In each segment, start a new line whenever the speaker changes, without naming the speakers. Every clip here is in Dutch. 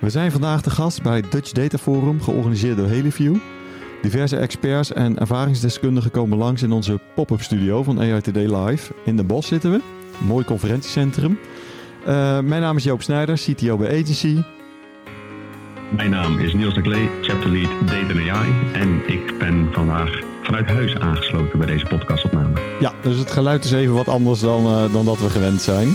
We zijn vandaag de gast bij Dutch Data Forum, georganiseerd door Heliview. Diverse experts en ervaringsdeskundigen komen langs in onze pop-up studio van AI Today Live. In de Bos zitten we, een mooi conferentiecentrum. Uh, mijn naam is Joop Snijder, CTO bij Agency.
Mijn naam is Niels de Klee, Chapter Lead Data AI. En ik ben vandaag vanuit huis aangesloten bij deze podcastopname.
Ja, dus het geluid is even wat anders dan, uh, dan dat we gewend zijn.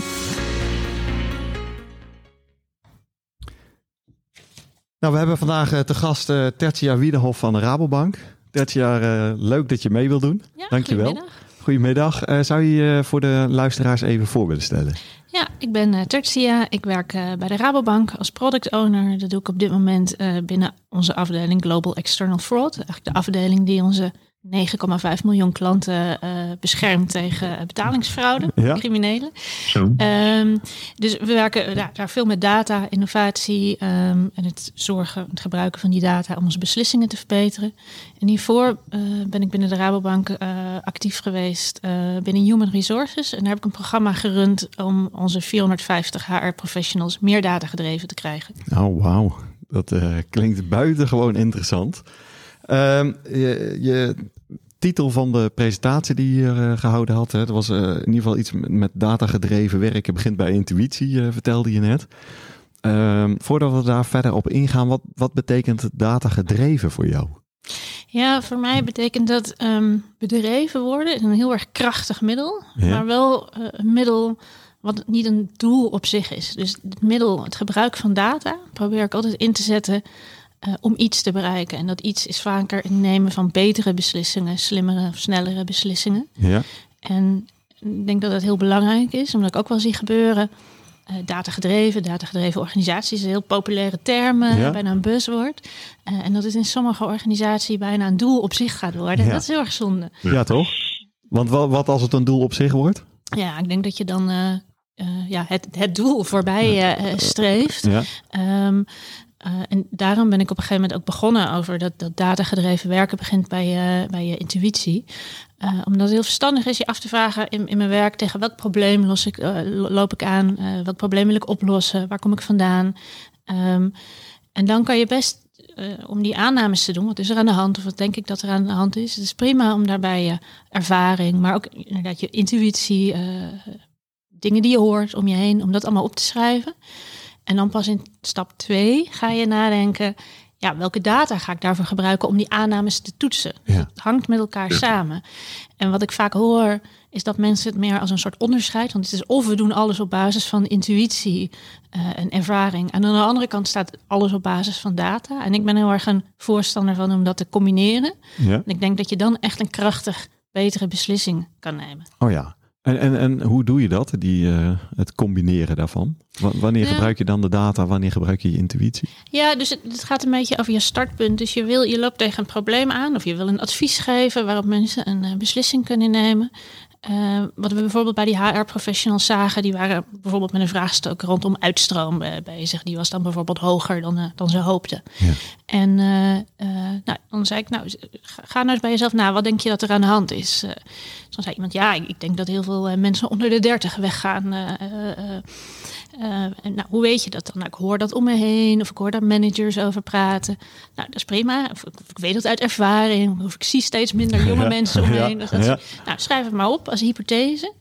Nou, we hebben vandaag uh, te gast uh, Tertia Wiedehoff van de Rabobank. Tertia, uh, leuk dat je mee wil doen.
Ja,
Dankjewel.
Goedemiddag.
Goedemiddag. zou je je voor de luisteraars even voor willen stellen?
Ja, ik ben Tertia. Ik werk bij de Rabobank als product owner. Dat doe ik op dit moment binnen onze afdeling Global External Fraud. Eigenlijk de afdeling die onze 9,5 miljoen klanten uh, beschermt tegen betalingsfraude,
Ja.
criminelen.
Zo.
Um, dus we werken ja, daar veel met data, innovatie um, en het zorgen, het gebruiken van die data om onze beslissingen te verbeteren. En hiervoor uh, ben ik binnen de Rabobank uh, actief geweest binnen Human Resources. En daar heb ik een programma gerund om onze 450 HR-professionals meer data gedreven te krijgen.
Oh, wauw. Dat klinkt buitengewoon interessant. Je, je, titel van de presentatie die je hier uh, gehouden had, hè, dat was uh, in ieder geval iets met, met data gedreven werken. Begint bij intuïtie, uh, vertelde je net. Ehm, voordat we daar verder op ingaan, wat, wat betekent data gedreven voor jou?
Ja, voor mij betekent dat um, bedreven worden is een heel erg krachtig middel,
Ja.
maar wel een middel wat niet een doel op zich is. Dus het middel, het gebruik van data, probeer ik altijd in te zetten uh, om iets te bereiken. En dat iets is vaker het nemen van betere beslissingen, slimmere of snellere beslissingen.
Ja.
En ik denk dat dat heel belangrijk is, omdat ik ook wel zie gebeuren. Uh, datagedreven, datagedreven organisaties, een heel populaire term, uh,
Ja.
bijna een buzzword. Uh, en dat het in sommige organisaties bijna een doel op zich gaat worden.
Ja.
Dat is heel erg zonde.
Ja, toch? Want wat, wat als het een doel op zich wordt?
Ja, ik denk dat je dan uh, ja, het, het doel voorbij uh, streeft.
Ja.
Um, uh, en daarom ben ik op een gegeven moment ook begonnen over dat, dat datagedreven werken begint bij je, bij je intuïtie. Uh, omdat het heel verstandig is je af te vragen in, in mijn werk tegen welk probleem loop ik aan, welk probleem wil ik oplossen, waar kom ik vandaan. Um, en dan kan je best om die aannames te doen, wat is er aan de hand of wat denk ik dat er aan de hand is. Het is prima om daarbij je ervaring, maar ook inderdaad je intuïtie, dingen die je hoort om je heen, om dat allemaal op te schrijven. En dan pas in stap 2 ga je nadenken, ja, welke data ga ik daarvoor gebruiken om die aannames te toetsen?
Ja.
Het hangt met elkaar ja. samen. En wat ik vaak hoor, is dat mensen het meer als een soort onderscheid, want het is of we doen alles op basis van intuïtie uh, en ervaring. En aan de andere kant staat alles op basis van data. En ik ben heel erg een voorstander van om dat te combineren.
Ja.
En ik denk dat je dan echt een krachtig, betere beslissing kan nemen.
Oh ja. En, en, en hoe doe je dat, die, uh, het combineren daarvan? W wanneer ja. gebruik je dan de data, wanneer gebruik je je intuïtie?
Ja, dus het, het, gaat een beetje over je startpunt. Dus je, wil, je loopt tegen een probleem aan of je wil een advies geven waarop mensen een uh, beslissing kunnen nemen. Uh, wat we bijvoorbeeld bij die HR-professionals zagen, die waren bijvoorbeeld met een vraagstuk rondom uitstroom uh, bezig. Die was dan bijvoorbeeld hoger dan, uh, dan ze hoopten.
Ja.
En nou, dan zei ik, nou, ga nou eens bij jezelf na, wat denk je dat er aan de hand is? dus dan zei iemand, ja, ik, ik denk dat heel veel mensen onder de 30 weggaan. Uh, en nou, hoe weet je dat dan? Nou, ik hoor dat om me heen, of ik hoor daar managers over praten. Nou, dat is prima. Of, of ik weet dat uit ervaring, of ik zie steeds minder jonge ja. mensen om me heen. Dus dat is,
ja.
Nou, schrijf het maar op als hypothese.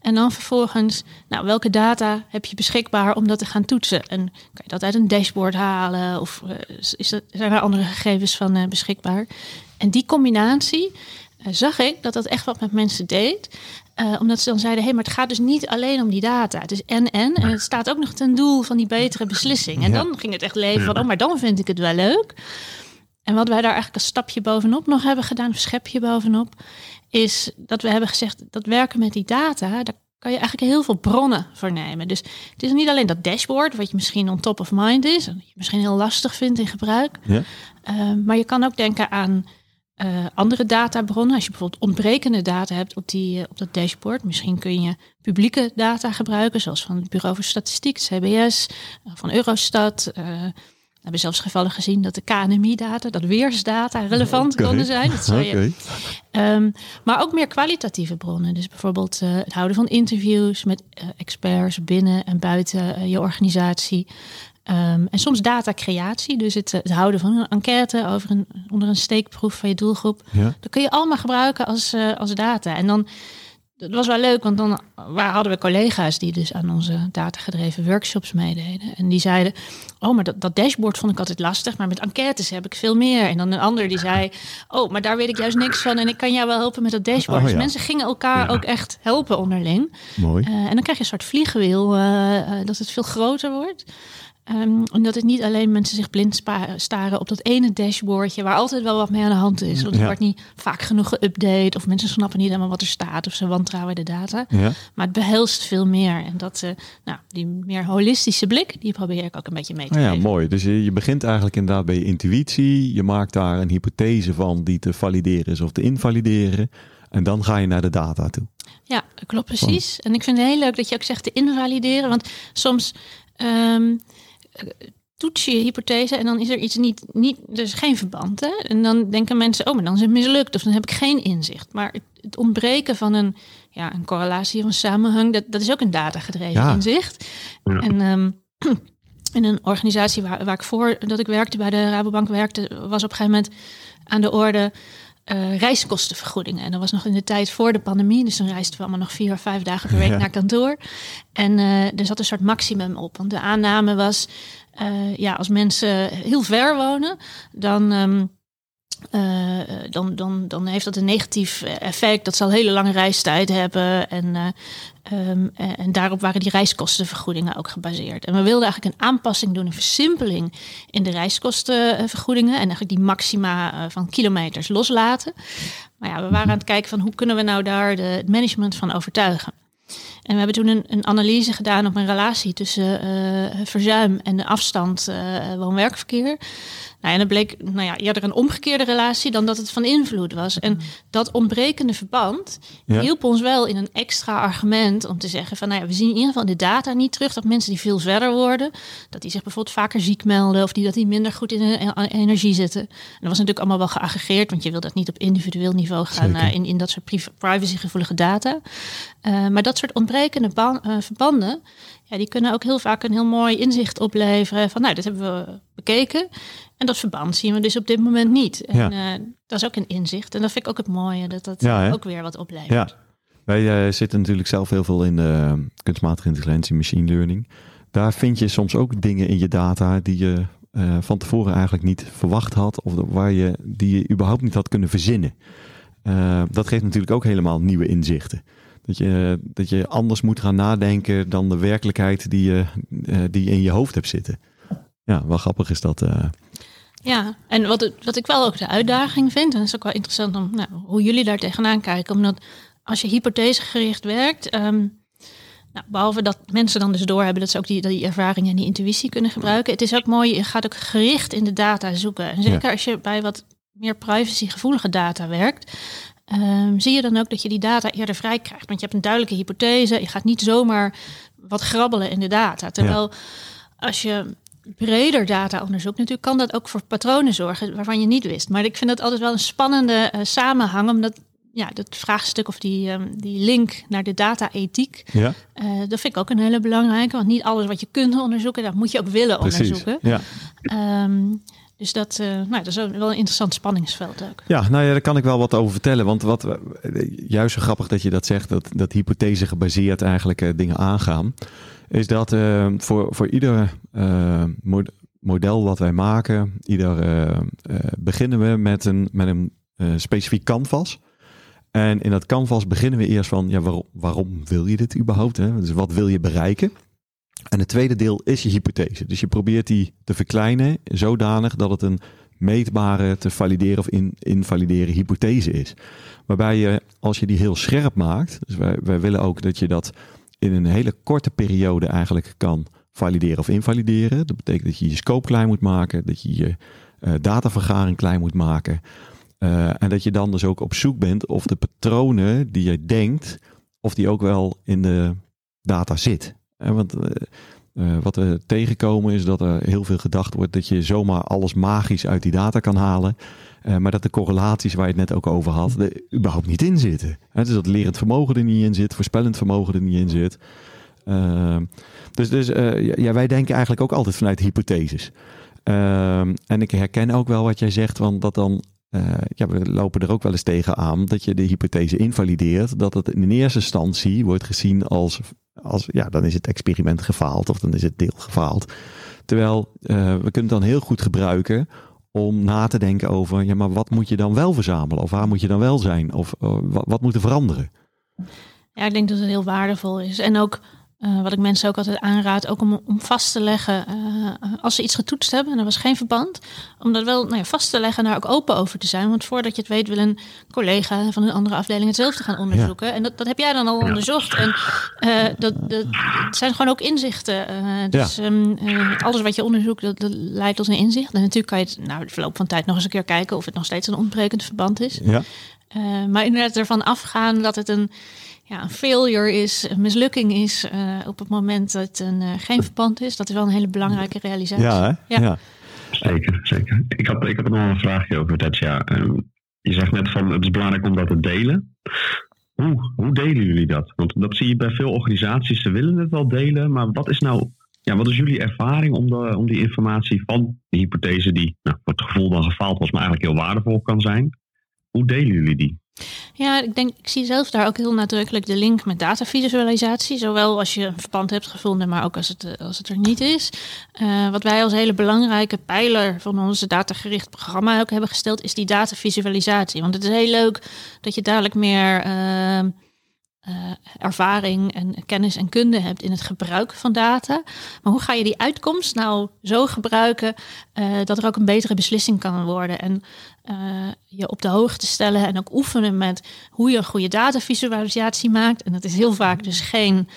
En dan vervolgens, nou, welke data heb je beschikbaar om dat te gaan toetsen? En kan je dat uit een dashboard halen? Of uh, is dat, zijn er andere gegevens van uh, beschikbaar? En die combinatie zag ik dat dat echt wat met mensen deed. Uh, omdat ze dan zeiden, hé, hey, maar het gaat dus niet alleen om die data. Het is en-en. En het staat ook nog ten doel van die betere beslissing. En ja. dan ging het echt leven van, oh, maar dan vind ik het wel leuk. En wat wij daar eigenlijk een stapje bovenop nog hebben gedaan, een schepje bovenop, is dat we hebben gezegd, dat werken met die data, daar kan je eigenlijk heel veel bronnen vernemen. Dus het is niet alleen dat dashboard, wat je misschien on top of mind is, en je misschien heel lastig vindt in gebruik.
Ja.
Ehm, maar je kan ook denken aan uh, andere databronnen. Als je bijvoorbeeld ontbrekende data hebt op, die, uh, op dat dashboard. Misschien kun je publieke data gebruiken, zoals van het Bureau voor Statistiek, CBS, uh, van Eurostat. We hebben zelfs gevallen gezien dat de KNMI-data, dat weersdata, relevant
Okay.
konden zijn. Dat zou je,
Oké.
um, maar ook meer kwalitatieve bronnen. Dus bijvoorbeeld uh, het houden van interviews met uh, experts binnen en buiten uh, je organisatie. Um, en soms datacreatie, dus het, het, houden van een enquête over een, onder een steekproef van je doelgroep.
Ja.
Dat kun je allemaal gebruiken als, uh, als data. En dan, dat was wel leuk, want dan waar hadden we collega's die dus aan onze datagedreven workshops meededen. En die zeiden, oh, maar dat, dat dashboard vond ik altijd lastig, maar met enquêtes heb ik veel meer. En dan een ander die zei, oh, maar daar weet ik juist niks van en ik kan jou wel helpen met dat dashboard.
Oh,
dus mensen gingen elkaar ja. ook echt helpen onderling.
Mooi.
Uh, en dan krijg je een soort vliegwiel, uh, dat het veel groter wordt. Um, omdat het niet alleen mensen zich blind staren op dat ene dashboardje waar altijd wel wat mee aan de hand is. Want het
Ja.
wordt niet vaak genoeg geüpdate of mensen snappen niet helemaal wat er staat of ze wantrouwen de data.
Ja.
Maar het behelst veel meer. En dat, uh, nou, die meer holistische blik, die probeer ik ook een beetje mee te
Oh ja,
geven.
mooi. Dus je, je begint eigenlijk inderdaad bij je intuïtie. Je maakt daar een hypothese van die te valideren is of te invalideren. En dan ga je naar de data toe.
Ja, klopt precies. En ik vind het heel leuk dat je ook zegt te invalideren. Want soms um, toets je hypothese en dan is er iets niet, niet is geen verband. Hè? En dan denken mensen, oh, maar dan is het mislukt of dan heb ik geen inzicht. Maar het, het ontbreken van een, ja, een correlatie of een samenhang, dat, dat is ook een datagedreven
Ja.
inzicht.
Ja.
En um, in een organisatie waar, waar ik voor dat ik werkte, bij de Rabobank werkte, was op een gegeven moment aan de orde uh, reiskostenvergoedingen. En dat was nog in de tijd voor de pandemie. Dus dan reisden we allemaal nog vier of vijf dagen per week
Ja.
naar kantoor. En uh, er zat een soort maximum op. Want de aanname was, uh, ja, als mensen heel ver wonen, dan... Um, uh, dan, dan, dan heeft dat een negatief effect. Dat zal hele lange reistijd hebben. En, uh, um, en daarop waren die reiskostenvergoedingen ook gebaseerd. En we wilden eigenlijk een aanpassing doen, een versimpeling in de reiskostenvergoedingen. En eigenlijk die maxima van kilometers loslaten. Maar ja, we waren aan het kijken van hoe kunnen we nou daar het management van overtuigen. En we hebben toen een, een analyse gedaan op een relatie tussen uh, verzuim en de afstand uh, woon-werkverkeer. Nou, en dat bleek nou ja, eerder een omgekeerde relatie dan dat het van invloed was. En dat ontbrekende verband
Ja.
hielp ons wel in een extra argument om te zeggen van nou ja, we zien in ieder geval de data niet terug dat mensen die veel verder worden, dat die zich bijvoorbeeld vaker ziek melden of die dat die minder goed in de energie zitten. En dat was natuurlijk allemaal wel geaggregeerd, want je wil dat niet op individueel niveau gaan uh, in, in dat soort priv- privacygevoelige data. Uh, maar dat soort ontbrekende uh, verbanden, ja, die kunnen ook heel vaak een heel mooi inzicht opleveren van nou, dat hebben we bekeken. En dat verband zien we dus op dit moment niet. En
Ja.
uh, dat is ook een inzicht. En dat vind ik ook het mooie, dat dat
Ja,
ook weer wat oplevert.
Ja. Wij eh, zitten natuurlijk zelf heel veel in de kunstmatige intelligentie, machine learning. Daar vind je soms ook dingen in je data die je eh, van tevoren eigenlijk niet verwacht had. Of waar je, die je überhaupt niet had kunnen verzinnen. Eh, dat geeft natuurlijk ook helemaal nieuwe inzichten. Dat je, dat je anders moet gaan nadenken dan de werkelijkheid die je, eh, die je in je hoofd hebt zitten. Ja, wel grappig is dat. eh.
Ja, en wat, wat ik wel ook de uitdaging vind, en dat is ook wel interessant om nou, hoe jullie daar tegenaan kijken, omdat als je hypothesegericht werkt, ehm, nou, behalve dat mensen dan dus doorhebben dat ze ook die, die ervaring en die intuïtie kunnen gebruiken, het is ook mooi, je gaat ook gericht in de data zoeken. En zeker als je bij wat meer privacygevoelige data werkt, ehm, zie je dan ook dat je die data eerder vrij krijgt. Want je hebt een duidelijke hypothese, je gaat niet zomaar wat grabbelen in de data. Terwijl als je breder data onderzoekt, natuurlijk kan dat ook voor patronen zorgen waarvan je niet wist. Maar ik vind dat altijd wel een spannende eh, samenhang, omdat ja, dat vraagstuk of die, ehm, die link naar de data-ethiek,
ja,
eh, dat vind ik ook een hele belangrijke. Want niet alles wat je kunt onderzoeken, dat moet je ook willen
precies.
onderzoeken.
Ja.
Ehm, dus dat, eh, nou, dat is wel een interessant spanningsveld ook.
Ja, nou ja, daar kan ik wel wat over vertellen. Want wat, juist zo grappig dat je dat zegt, dat, dat hypothese gebaseerd eigenlijk eh, dingen aangaan. Is dat eh, voor, voor ieder mod- model wat wij maken, ieder beginnen we met een, met een specifiek canvas. En in dat canvas beginnen we eerst van, ja, waarom, waarom wil je dit überhaupt? Hè? Dus wat wil je bereiken? En het tweede deel is je hypothese. Dus je probeert die te verkleinen zodanig dat het een meetbare te valideren of in, invalideren hypothese is. Waarbij je, als je die heel scherp maakt, dus wij, wij willen ook dat je dat in een hele korte periode eigenlijk kan valideren of invalideren. Dat betekent dat je je scope klein moet maken, dat je je uh, datavergaring klein moet maken. Uh, en dat je dan dus ook op zoek bent of de patronen die je denkt, of die ook wel in de data zit. Want uh, wat we tegenkomen is dat er heel veel gedacht wordt dat je zomaar alles magisch uit die data kan halen. Uh, maar dat de correlaties waar je het net ook over had, er überhaupt niet in zitten. He, dus dat lerend vermogen er niet in zit, voorspellend vermogen er niet in zit. Uh, dus dus ja, wij denken eigenlijk ook altijd vanuit hypotheses. Ehm, en ik herken ook wel wat jij zegt, want dat dan ja, we lopen er ook wel eens tegen aan dat je de hypothese invalideert. Dat het in eerste instantie wordt gezien als, als ja, dan is het experiment gefaald of dan is het deel gefaald. Terwijl uh, we kunnen het dan heel goed gebruiken om na te denken over, ja, maar wat moet je dan wel verzamelen? Of waar moet je dan wel zijn? Of wat, wat moet er veranderen?
Ja, ik denk dat het heel waardevol is. En ook uh, wat ik mensen ook altijd aanraad, ook om, om vast te leggen uh, als ze iets getoetst hebben en er was geen verband, om dat wel nou ja, vast te leggen en daar ook open over te zijn. Want voordat je het weet wil een collega van een andere afdeling hetzelfde gaan onderzoeken. Ja. En dat, dat heb jij dan al ja. onderzocht. En uh, dat, dat zijn gewoon ook inzichten. dus um, alles wat je onderzoekt, dat, dat, leidt tot een inzicht. En natuurlijk kan je het nou, de verloop van tijd nog eens een keer kijken of het nog steeds een ontbrekend verband is.
Ja.
maar inderdaad ervan afgaan dat het een ja, een failure is, een mislukking is uh, op het moment dat het een, uh, geen verband is. Dat is wel een hele belangrijke realisatie.
Ja, hè?
ja.
ja.
Zeker, zeker. Ik had, ik had nog een vraagje over dat. Ja, um, je zegt net van het is belangrijk om dat te delen. Hoe, hoe delen jullie dat? Want dat zie je bij veel organisaties. Ze willen het wel delen, maar wat is nou ja, wat is jullie ervaring om, de, om die informatie van de hypothese die nou, voor het gevoel dan gefaald was, maar eigenlijk heel waardevol kan zijn? Hoe delen jullie die?
Ja, ik denk, ik zie zelf daar ook heel nadrukkelijk de link met datavisualisatie. Zowel als je een verband hebt gevonden, maar ook als het, als het er niet is. Uh, wat wij als hele belangrijke pijler van onze datagericht programma ook hebben gesteld, is die datavisualisatie. Want het is heel leuk dat je dadelijk meer. Uh, uh, ervaring en kennis en kunde hebt in het gebruik van data. Maar hoe ga je die uitkomst nou zo gebruiken uh, dat er ook een betere beslissing kan worden? En uh, je op de hoogte stellen en ook oefenen met hoe je een goede datavisualisatie maakt. En dat is heel vaak dus geen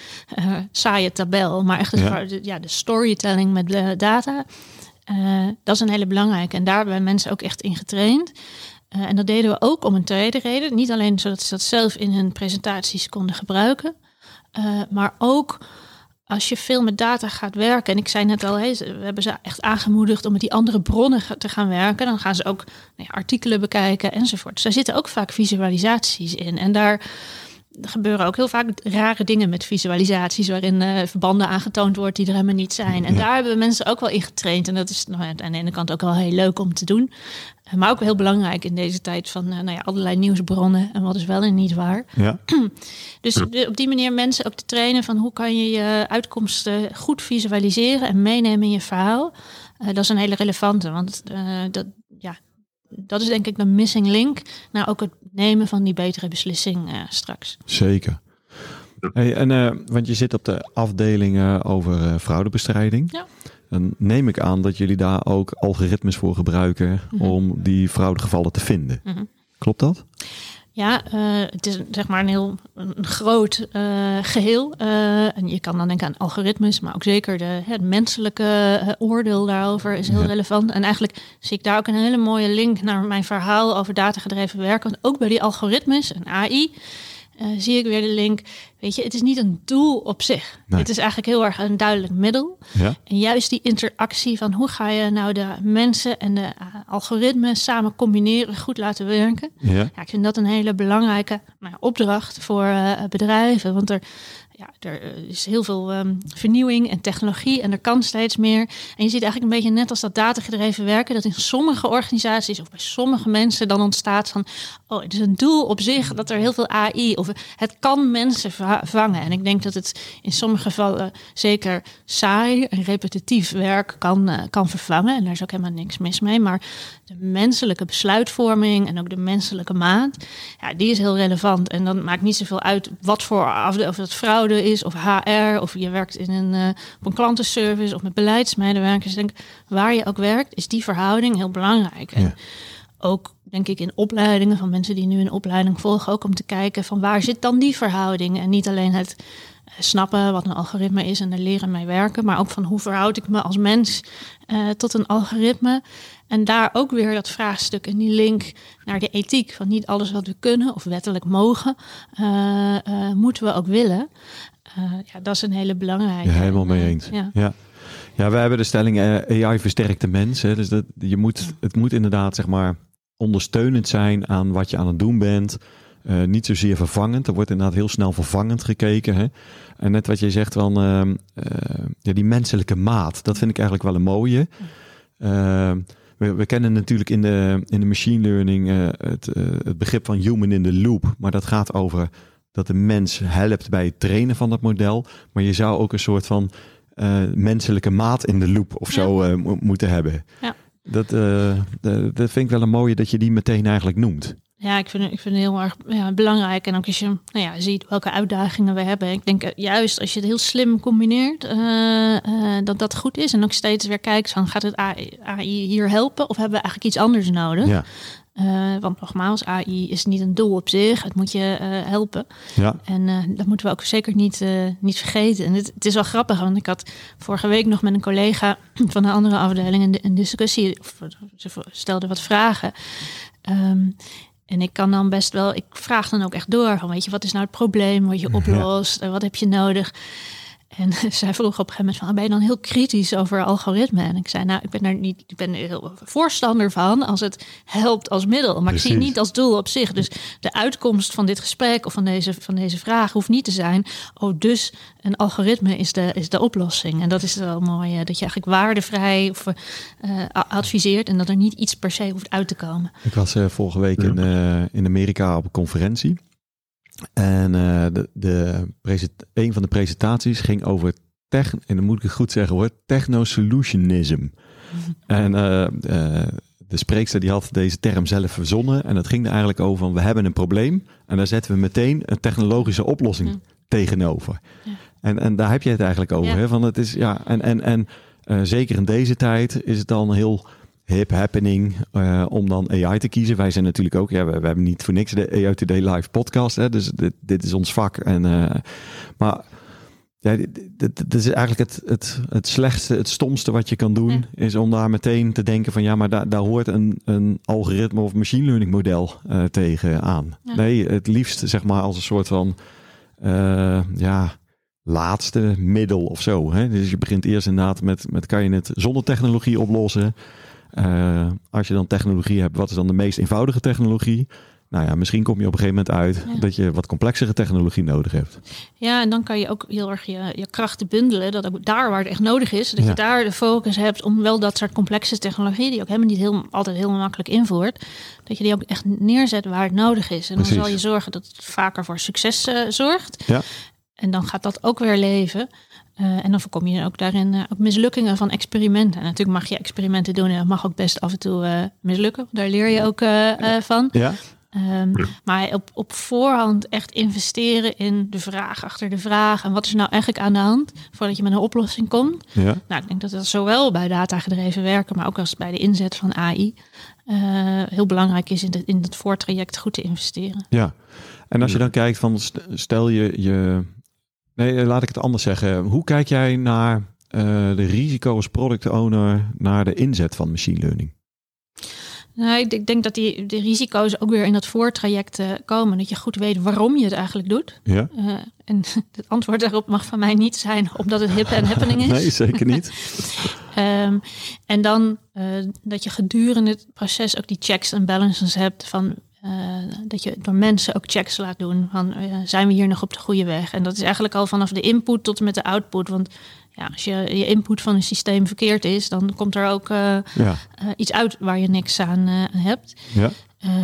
saaie tabel, maar echt ja. de, ja, de storytelling met de data. dat is een hele belangrijke. En daar hebben mensen ook echt in getraind. Uh, en dat deden we ook om een tweede reden. Niet alleen zodat ze dat zelf in hun presentaties konden gebruiken, uh, maar ook als je veel met data gaat werken. En ik zei net al, we hebben ze echt aangemoedigd om met die andere bronnen te gaan werken. Dan gaan ze ook nou ja, artikelen bekijken enzovoort. Dus daar zitten ook vaak visualisaties in. En daar er gebeuren ook heel vaak rare dingen met visualisaties, waarin uh, verbanden aangetoond wordt die er helemaal niet zijn. En ja. daar hebben we mensen ook wel in getraind. En dat is nou, aan de ene kant ook wel heel leuk om te doen. Uh, maar ook heel belangrijk in deze tijd van uh, nou ja, allerlei nieuwsbronnen en wat is wel en niet waar.
Ja.
dus de, op die manier mensen ook te trainen van hoe kan je je uitkomsten goed visualiseren en meenemen in je verhaal. dat is een hele relevante, want dat, ja, dat is denk ik de missing link naar ook het nemen van die betere beslissing uh, straks.
Zeker. Hey, en, uh, want je zit op de afdelingen over uh, fraudebestrijding.
Ja.
Dan neem ik aan dat jullie daar ook algoritmes voor gebruiken mm -hmm. om die fraudegevallen te vinden.
Mm -hmm.
Klopt dat?
Ja, uh, het is zeg maar een heel een groot uh, geheel. Uh, en je kan dan denken aan algoritmes, maar ook zeker de, het menselijke oordeel daarover is heel ja. relevant. En eigenlijk zie ik daar ook een hele mooie link naar mijn verhaal over datagedreven werken. Want ook bij die algoritmes en AI uh, zie ik weer de link. Weet je, het is niet een doel op zich. Nee. Het is eigenlijk heel erg een duidelijk middel.
Ja.
En juist die interactie van hoe ga je nou de mensen en de uh, algoritmen samen combineren, goed laten werken.
Ja.
ja ik vind dat een hele belangrijke nou, opdracht voor uh, bedrijven. Want er, ja, er is heel veel um, vernieuwing en technologie en er kan steeds meer. En je ziet eigenlijk een beetje net als dat datagedreven werken, dat in sommige organisaties of bij sommige mensen dan ontstaat van, oh, het is een doel op zich dat er heel veel AI of het kan mensen vangen. En ik denk dat het in sommige gevallen zeker saai en repetitief werk kan, uh, kan vervangen. En daar is ook helemaal niks mis mee. Maar de menselijke besluitvorming en ook de menselijke maat, ja, die is heel relevant. En dan maakt niet zoveel uit wat voor afdeling, of het fraude is, of HR, of je werkt in een, uh, op een klantenservice of met beleidsmedewerkers. Denk, waar je ook werkt, is die verhouding heel belangrijk. En ook denk ik in opleidingen van mensen die nu een opleiding volgen, ook om te kijken van waar zit dan die verhouding. En niet alleen het snappen wat een algoritme is en er leren mee werken, maar ook van hoe verhoud ik me als mens uh, tot een algoritme. En daar ook weer dat vraagstuk en die link naar de ethiek. Van niet alles wat we kunnen of wettelijk mogen, uh, uh, moeten we ook willen. ja, dat is een hele belangrijke.
Ja, helemaal mee eens. Ja. ja. Ja. we hebben de stelling AI versterkt de mens. Hè, dus dat, je moet, het moet inderdaad zeg maar ondersteunend zijn aan wat je aan het doen bent. Uh, niet zozeer vervangend. Er wordt inderdaad heel snel vervangend gekeken. Hè? En net wat je zegt van uh, uh, ja, die menselijke maat, dat vind ik eigenlijk wel een mooie. Ehm, we, we, kennen natuurlijk in de, in de machine learning eh, het, het begrip van human in the loop. Maar dat gaat over dat de mens helpt bij het trainen van dat model. Maar je zou ook een soort van menselijke maat in de loop of zo moeten hebben. Ja. Dat, dat vind ik wel een mooie dat je die meteen eigenlijk noemt.
Ja, ik vind, ik vind het heel erg ja, belangrijk. En ook als je nou ja, ziet welke uitdagingen we hebben. Ik denk eh, juist als je het heel slim combineert, uh, uh, dat dat goed is. En ook steeds weer kijkt van gaat het AI hier helpen of hebben we eigenlijk iets anders nodig? Ja. Uh, want nogmaals, AI is niet een doel op zich. Het moet je uh, helpen. Ja. En uh, dat moeten we ook zeker niet, niet vergeten. En het, het, is wel grappig, want ik had vorige week nog met een collega van een andere afdeling een, een discussie. Of, ze stelde wat vragen. Um, en ik kan dan best wel, ik vraag dan ook echt door van, weet je, wat is nou het probleem wat je oplost? en Wat heb je nodig? En zij vroeg op een gegeven moment van, ben je dan heel kritisch over algoritme? En ik zei, nou, ik ben er niet, ik ben er heel voorstander van als het helpt als middel, maar ik zie het niet als doel op zich. Dus de uitkomst van dit gesprek of van deze, van deze vraag hoeft niet te zijn, oh, dus een algoritme is de, is de oplossing. En dat is wel mooi, dat je eigenlijk waardevrij of, uh, adviseert en dat er niet iets per se hoeft uit te komen.
Ik was uh, vorige week in, uh, in Amerika op een conferentie. En uh, de, de een van de presentaties ging over tech, en dan moet ik het goed zeggen hoor, techno-solutionism. En uh, uh, de spreekster die had deze term zelf verzonnen. En dat ging er eigenlijk over van we hebben een probleem. En daar zetten we meteen een technologische oplossing mm. tegenover. Ja. En, en daar heb je het eigenlijk over. Ja. Hè? Van het is, ja, en en, en zeker in deze tijd is het dan heel hip happening uh, om dan AI te kiezen. Wij zijn natuurlijk ook, ja, we, we hebben niet voor niks de AI Today live podcast, hè, dus dit, dit is ons vak. En, uh, maar ja, dit, dit, is eigenlijk het, het, het slechtste, het stomste wat je kan doen, is om daar meteen te denken van ja, maar daar, daar hoort een, een algoritme of machine learning model uh, tegen aan. Nee, het liefst zeg maar als een soort van ja laatste middel of zo. Hè? Dus je begint eerst inderdaad met, met kan je het zonder technologie oplossen. Uh, als je dan technologie hebt, wat is dan de meest eenvoudige technologie? Nou ja, misschien kom je op een gegeven moment uit dat je wat complexere technologie nodig hebt.
Ja, en dan kan je ook heel erg je, je krachten bundelen. Dat ook daar waar het echt nodig is, dat je daar de focus hebt om wel dat soort complexe technologie, die ook helemaal niet heel, altijd heel makkelijk invoert, dat je die ook echt neerzet waar het nodig is. En dan zal je zorgen dat het vaker voor succes uh, zorgt. Ja. En dan gaat dat ook weer leven. Uh, en dan voorkom je ook daarin uh, ook mislukkingen van experimenten. En natuurlijk mag je experimenten doen en dat mag ook best af en toe uh, mislukken. Daar leer je ook van. Ja. Um, maar op, op voorhand echt investeren in de vraag achter de vraag. En wat is nou eigenlijk aan de hand voordat je met een oplossing komt. Ja. Nou, ik denk dat dat zowel bij datagedreven werken, maar ook als bij de inzet van AI heel belangrijk is in, de, in het voortraject goed te investeren.
Ja, en als je dan kijkt van stel je, je Nee, laat ik het anders zeggen. Hoe kijk jij naar uh, de risico als product owner naar de inzet van machine learning?
Nou, ik denk dat die de risico's ook weer in dat voortraject uh, komen. Dat je goed weet waarom je het eigenlijk doet. Ja. Uh, en het antwoord daarop mag van mij niet zijn omdat het hip en happening is.
nee, zeker niet.
um, en dan uh, dat je gedurende het proces ook die checks en balances hebt van dat je door mensen ook checks laat doen van uh, zijn we hier nog op de goede weg? En dat is eigenlijk al vanaf de input tot en met de output. Want ja, als je je input van een systeem verkeerd is, dan komt er ook ja. iets uit waar je niks aan hebt. Ja.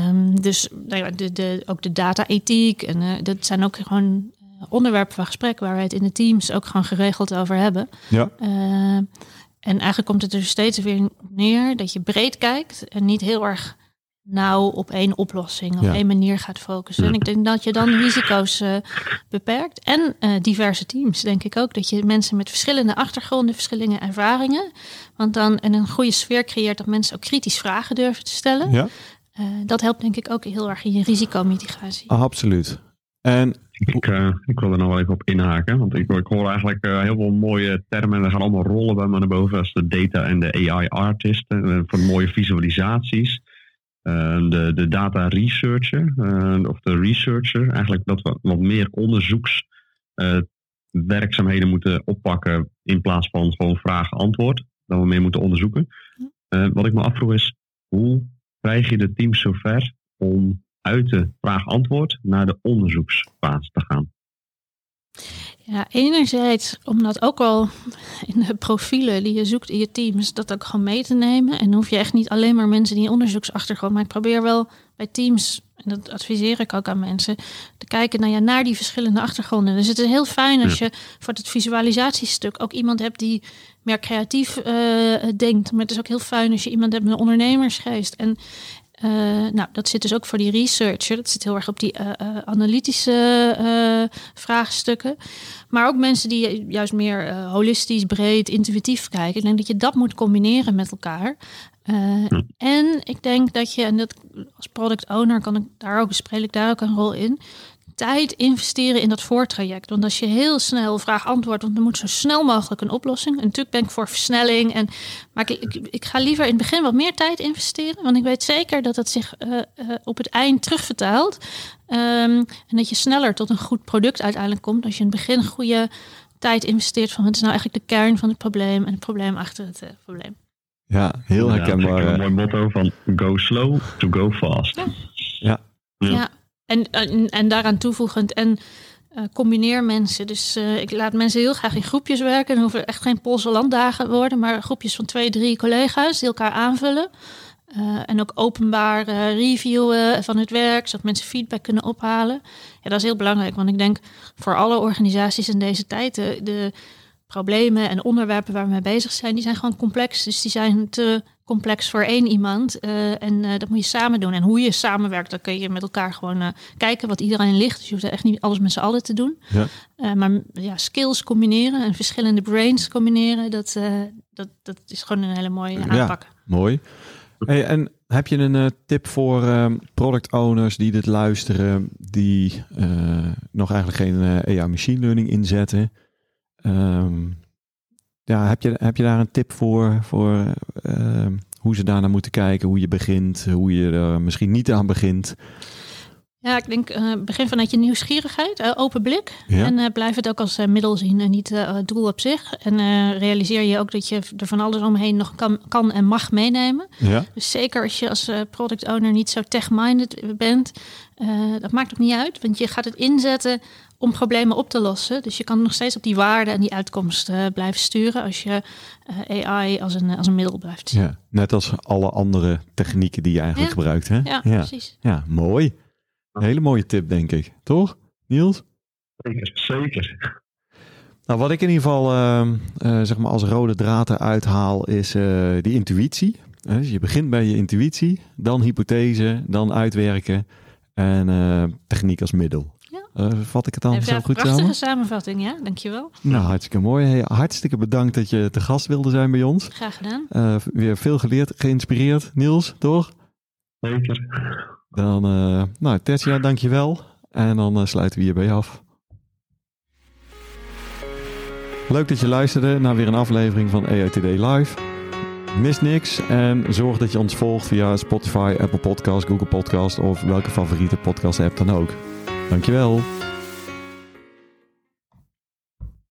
Um, dus nou de, de, ook de data-ethiek en dat zijn ook gewoon onderwerpen van gesprek waar wij het in de teams ook gewoon geregeld over hebben. Ja. en eigenlijk komt het er steeds weer neer dat je breed kijkt en niet heel erg nauw op één oplossing, op
Ja.
één manier gaat focussen. En ik denk dat je dan risico's eh, beperkt. En eh, diverse teams, denk ik ook. Dat je mensen met verschillende achtergronden, verschillende ervaringen. Want dan en een goede sfeer creëert dat mensen ook kritisch vragen durven te stellen.
Ja,
Eh, dat helpt denk ik ook heel erg in je risicomitigatie.
absoluut. En
Ik, eh, ik wil er nog wel even op inhaken. Want ik, ik hoor eigenlijk eh, heel veel mooie termen. En er gaan allemaal rollen bij me naar boven. Als de data en de AI artist. eh, voor mooie visualisaties. Eh, de, de data researcher. eh, of de researcher. Eigenlijk dat we wat meer onderzoekswerkzaamheden moeten oppakken. In plaats van gewoon vraag-antwoord. Dat we meer moeten onderzoeken. Eh, wat ik me afvroeg is. Hoe krijg je de teams zover om uit de vraag-antwoord naar de onderzoeksfase te gaan?
Ja, enerzijds omdat ook al in de profielen die je zoekt in je teams, dat ook gewoon mee te nemen. En dan hoef je echt niet alleen maar mensen die onderzoeksachtergrond. Maar ik probeer wel bij teams, en dat adviseer ik ook aan mensen, te kijken nou ja, naar die verschillende achtergronden. Dus het is heel fijn als je voor het visualisatiestuk ook iemand hebt die meer creatief eh, denkt. Maar het is ook heel fijn als je iemand hebt met een ondernemersgeest. En eh, nou, dat zit dus ook voor die researcher. Dat zit heel erg op die eh, eh, analytische vraagstukken. Maar ook mensen die juist meer holistisch, breed, intuïtief kijken. Ik denk dat je dat moet combineren met elkaar. Eh, En ik denk dat je, en dat als product owner kan ik daar ook, speel ik daar ook een rol in. Tijd investeren in dat voortraject. Want als je heel snel vraag-antwoord, want er moet zo snel mogelijk een oplossing. En natuurlijk ben ik voor versnelling. En, maar ik, ik, ik ga liever in het begin wat meer tijd investeren. Want ik weet zeker dat het zich eh, eh, op het eind terugvertaalt. Ehm, en dat je sneller tot een goed product uiteindelijk komt. Als je in het begin goede tijd investeert van wat is nou eigenlijk de kern van het probleem en het probleem achter het eh, probleem.
ja, heel
Ja,
herkenbaar.
Een
eh,
mooi motto van go slow to go fast.
Ja.
Ja.
Ja.
En, en, daaraan toevoegend en eh, combineer mensen. Dus eh, ik laat mensen heel graag in groepjes werken. Er hoeven echt geen Poolse landdagen worden, maar groepjes van twee, drie collega's die elkaar aanvullen. Eh, en ook openbaar reviewen van het werk, zodat mensen feedback kunnen ophalen. Ja, dat is heel belangrijk, want ik denk voor alle organisaties in deze tijd, de, de problemen en onderwerpen waar we mee bezig zijn, die zijn gewoon complex. Dus die zijn te complex voor één iemand. Eh, en eh, dat moet je samen doen. En hoe je samenwerkt, dan kun je met elkaar gewoon eh, kijken wat iedereen ligt. Dus je hoeft echt niet alles met z'n allen te doen.
Ja.
Maar ja, skills combineren en verschillende brains combineren, dat, dat, dat is gewoon een hele mooie
Ja.
aanpak.
Mooi. Hey, en heb je een tip voor ehm, product owners die dit luisteren, die nog eigenlijk geen AI machine learning inzetten? Ehm, ja, heb je, heb je daar een tip voor, voor ehm, hoe ze daarnaar moeten kijken, hoe je begint, hoe je er misschien niet aan begint?
Ja, ik denk eh, begin vanuit je nieuwsgierigheid, eh, open blik.
Ja.
En eh, blijf het ook als eh, middel zien en niet eh, het doel op zich. En eh, realiseer je ook dat je er van alles omheen nog kan, kan en mag meenemen.
Ja,
Dus zeker als je als eh, product owner niet zo tech-minded bent, eh, dat maakt ook niet uit. Want je gaat het inzetten om problemen op te lossen. Dus je kan nog steeds op die waarden en die uitkomst eh, blijven sturen als je eh, AI als een, als een middel blijft zien.
ja, net als alle andere technieken die je eigenlijk
Ja.
gebruikt. Hè?
Ja,
ja.
precies.
Ja, mooi. Een hele mooie tip, denk ik. Toch, Niels?
Zeker, zeker.
Nou, wat ik in ieder geval ehm, eh, zeg maar als rode draad eruit haal, is eh, die intuïtie. Eh, Dus je begint bij je intuïtie, dan hypothese, dan uitwerken en eh, techniek als middel. Eh, vat ik het dan zo
een
goed
prachtige
samen?
samenvatting, ja. Dankjewel.
Nou, hartstikke mooi. Hey, hartstikke bedankt dat je te gast wilde zijn bij ons.
Graag gedaan.
Eh, weer veel geleerd, geïnspireerd. Niels, toch?
Zeker.
Dan, eh nou, Tetja, dankjewel. En dan sluiten we hierbij af. Leuk dat je luisterde naar weer een aflevering van Today Live. Mis niks en zorg dat je ons volgt via Spotify, Apple Podcast, Google Podcast of welke favoriete podcast app dan ook. Dankjewel.